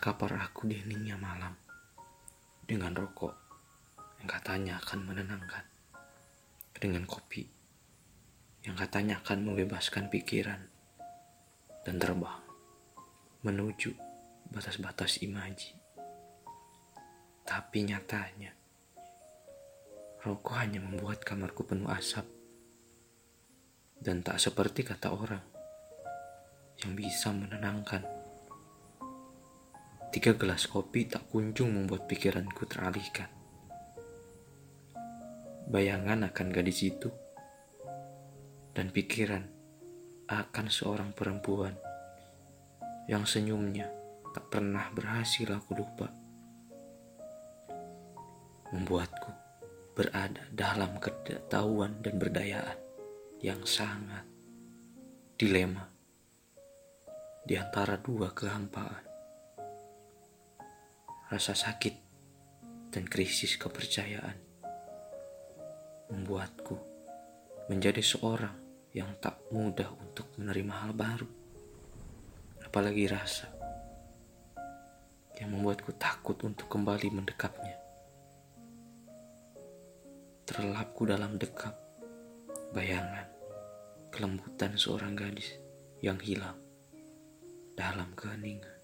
Terkapar aku di heningnya malam dengan rokok yang katanya akan menenangkan, dengan kopi yang katanya akan membebaskan pikiran dan terbang menuju batas-batas imaji. Tapi nyatanya, rokok hanya membuat kamarku penuh asap dan tak seperti kata orang yang bisa menenangkan. Tiga gelas kopi tak kunjung membuat pikiranku teralihkan. Bayangan akan gadis itu dan pikiran akan seorang perempuan yang senyumnya tak pernah berhasil aku lupa. Membuatku berada dalam ketidaktahuan dan berdayaan yang sangat dilema di antara dua kehampaan. Rasa sakit dan krisis kepercayaan membuatku menjadi seorang yang tak mudah untuk menerima hal baru. Apalagi rasa yang membuatku takut untuk kembali mendekapnya. Terlapku dalam dekap bayangan kelembutan seorang gadis yang hilang dalam keheningan.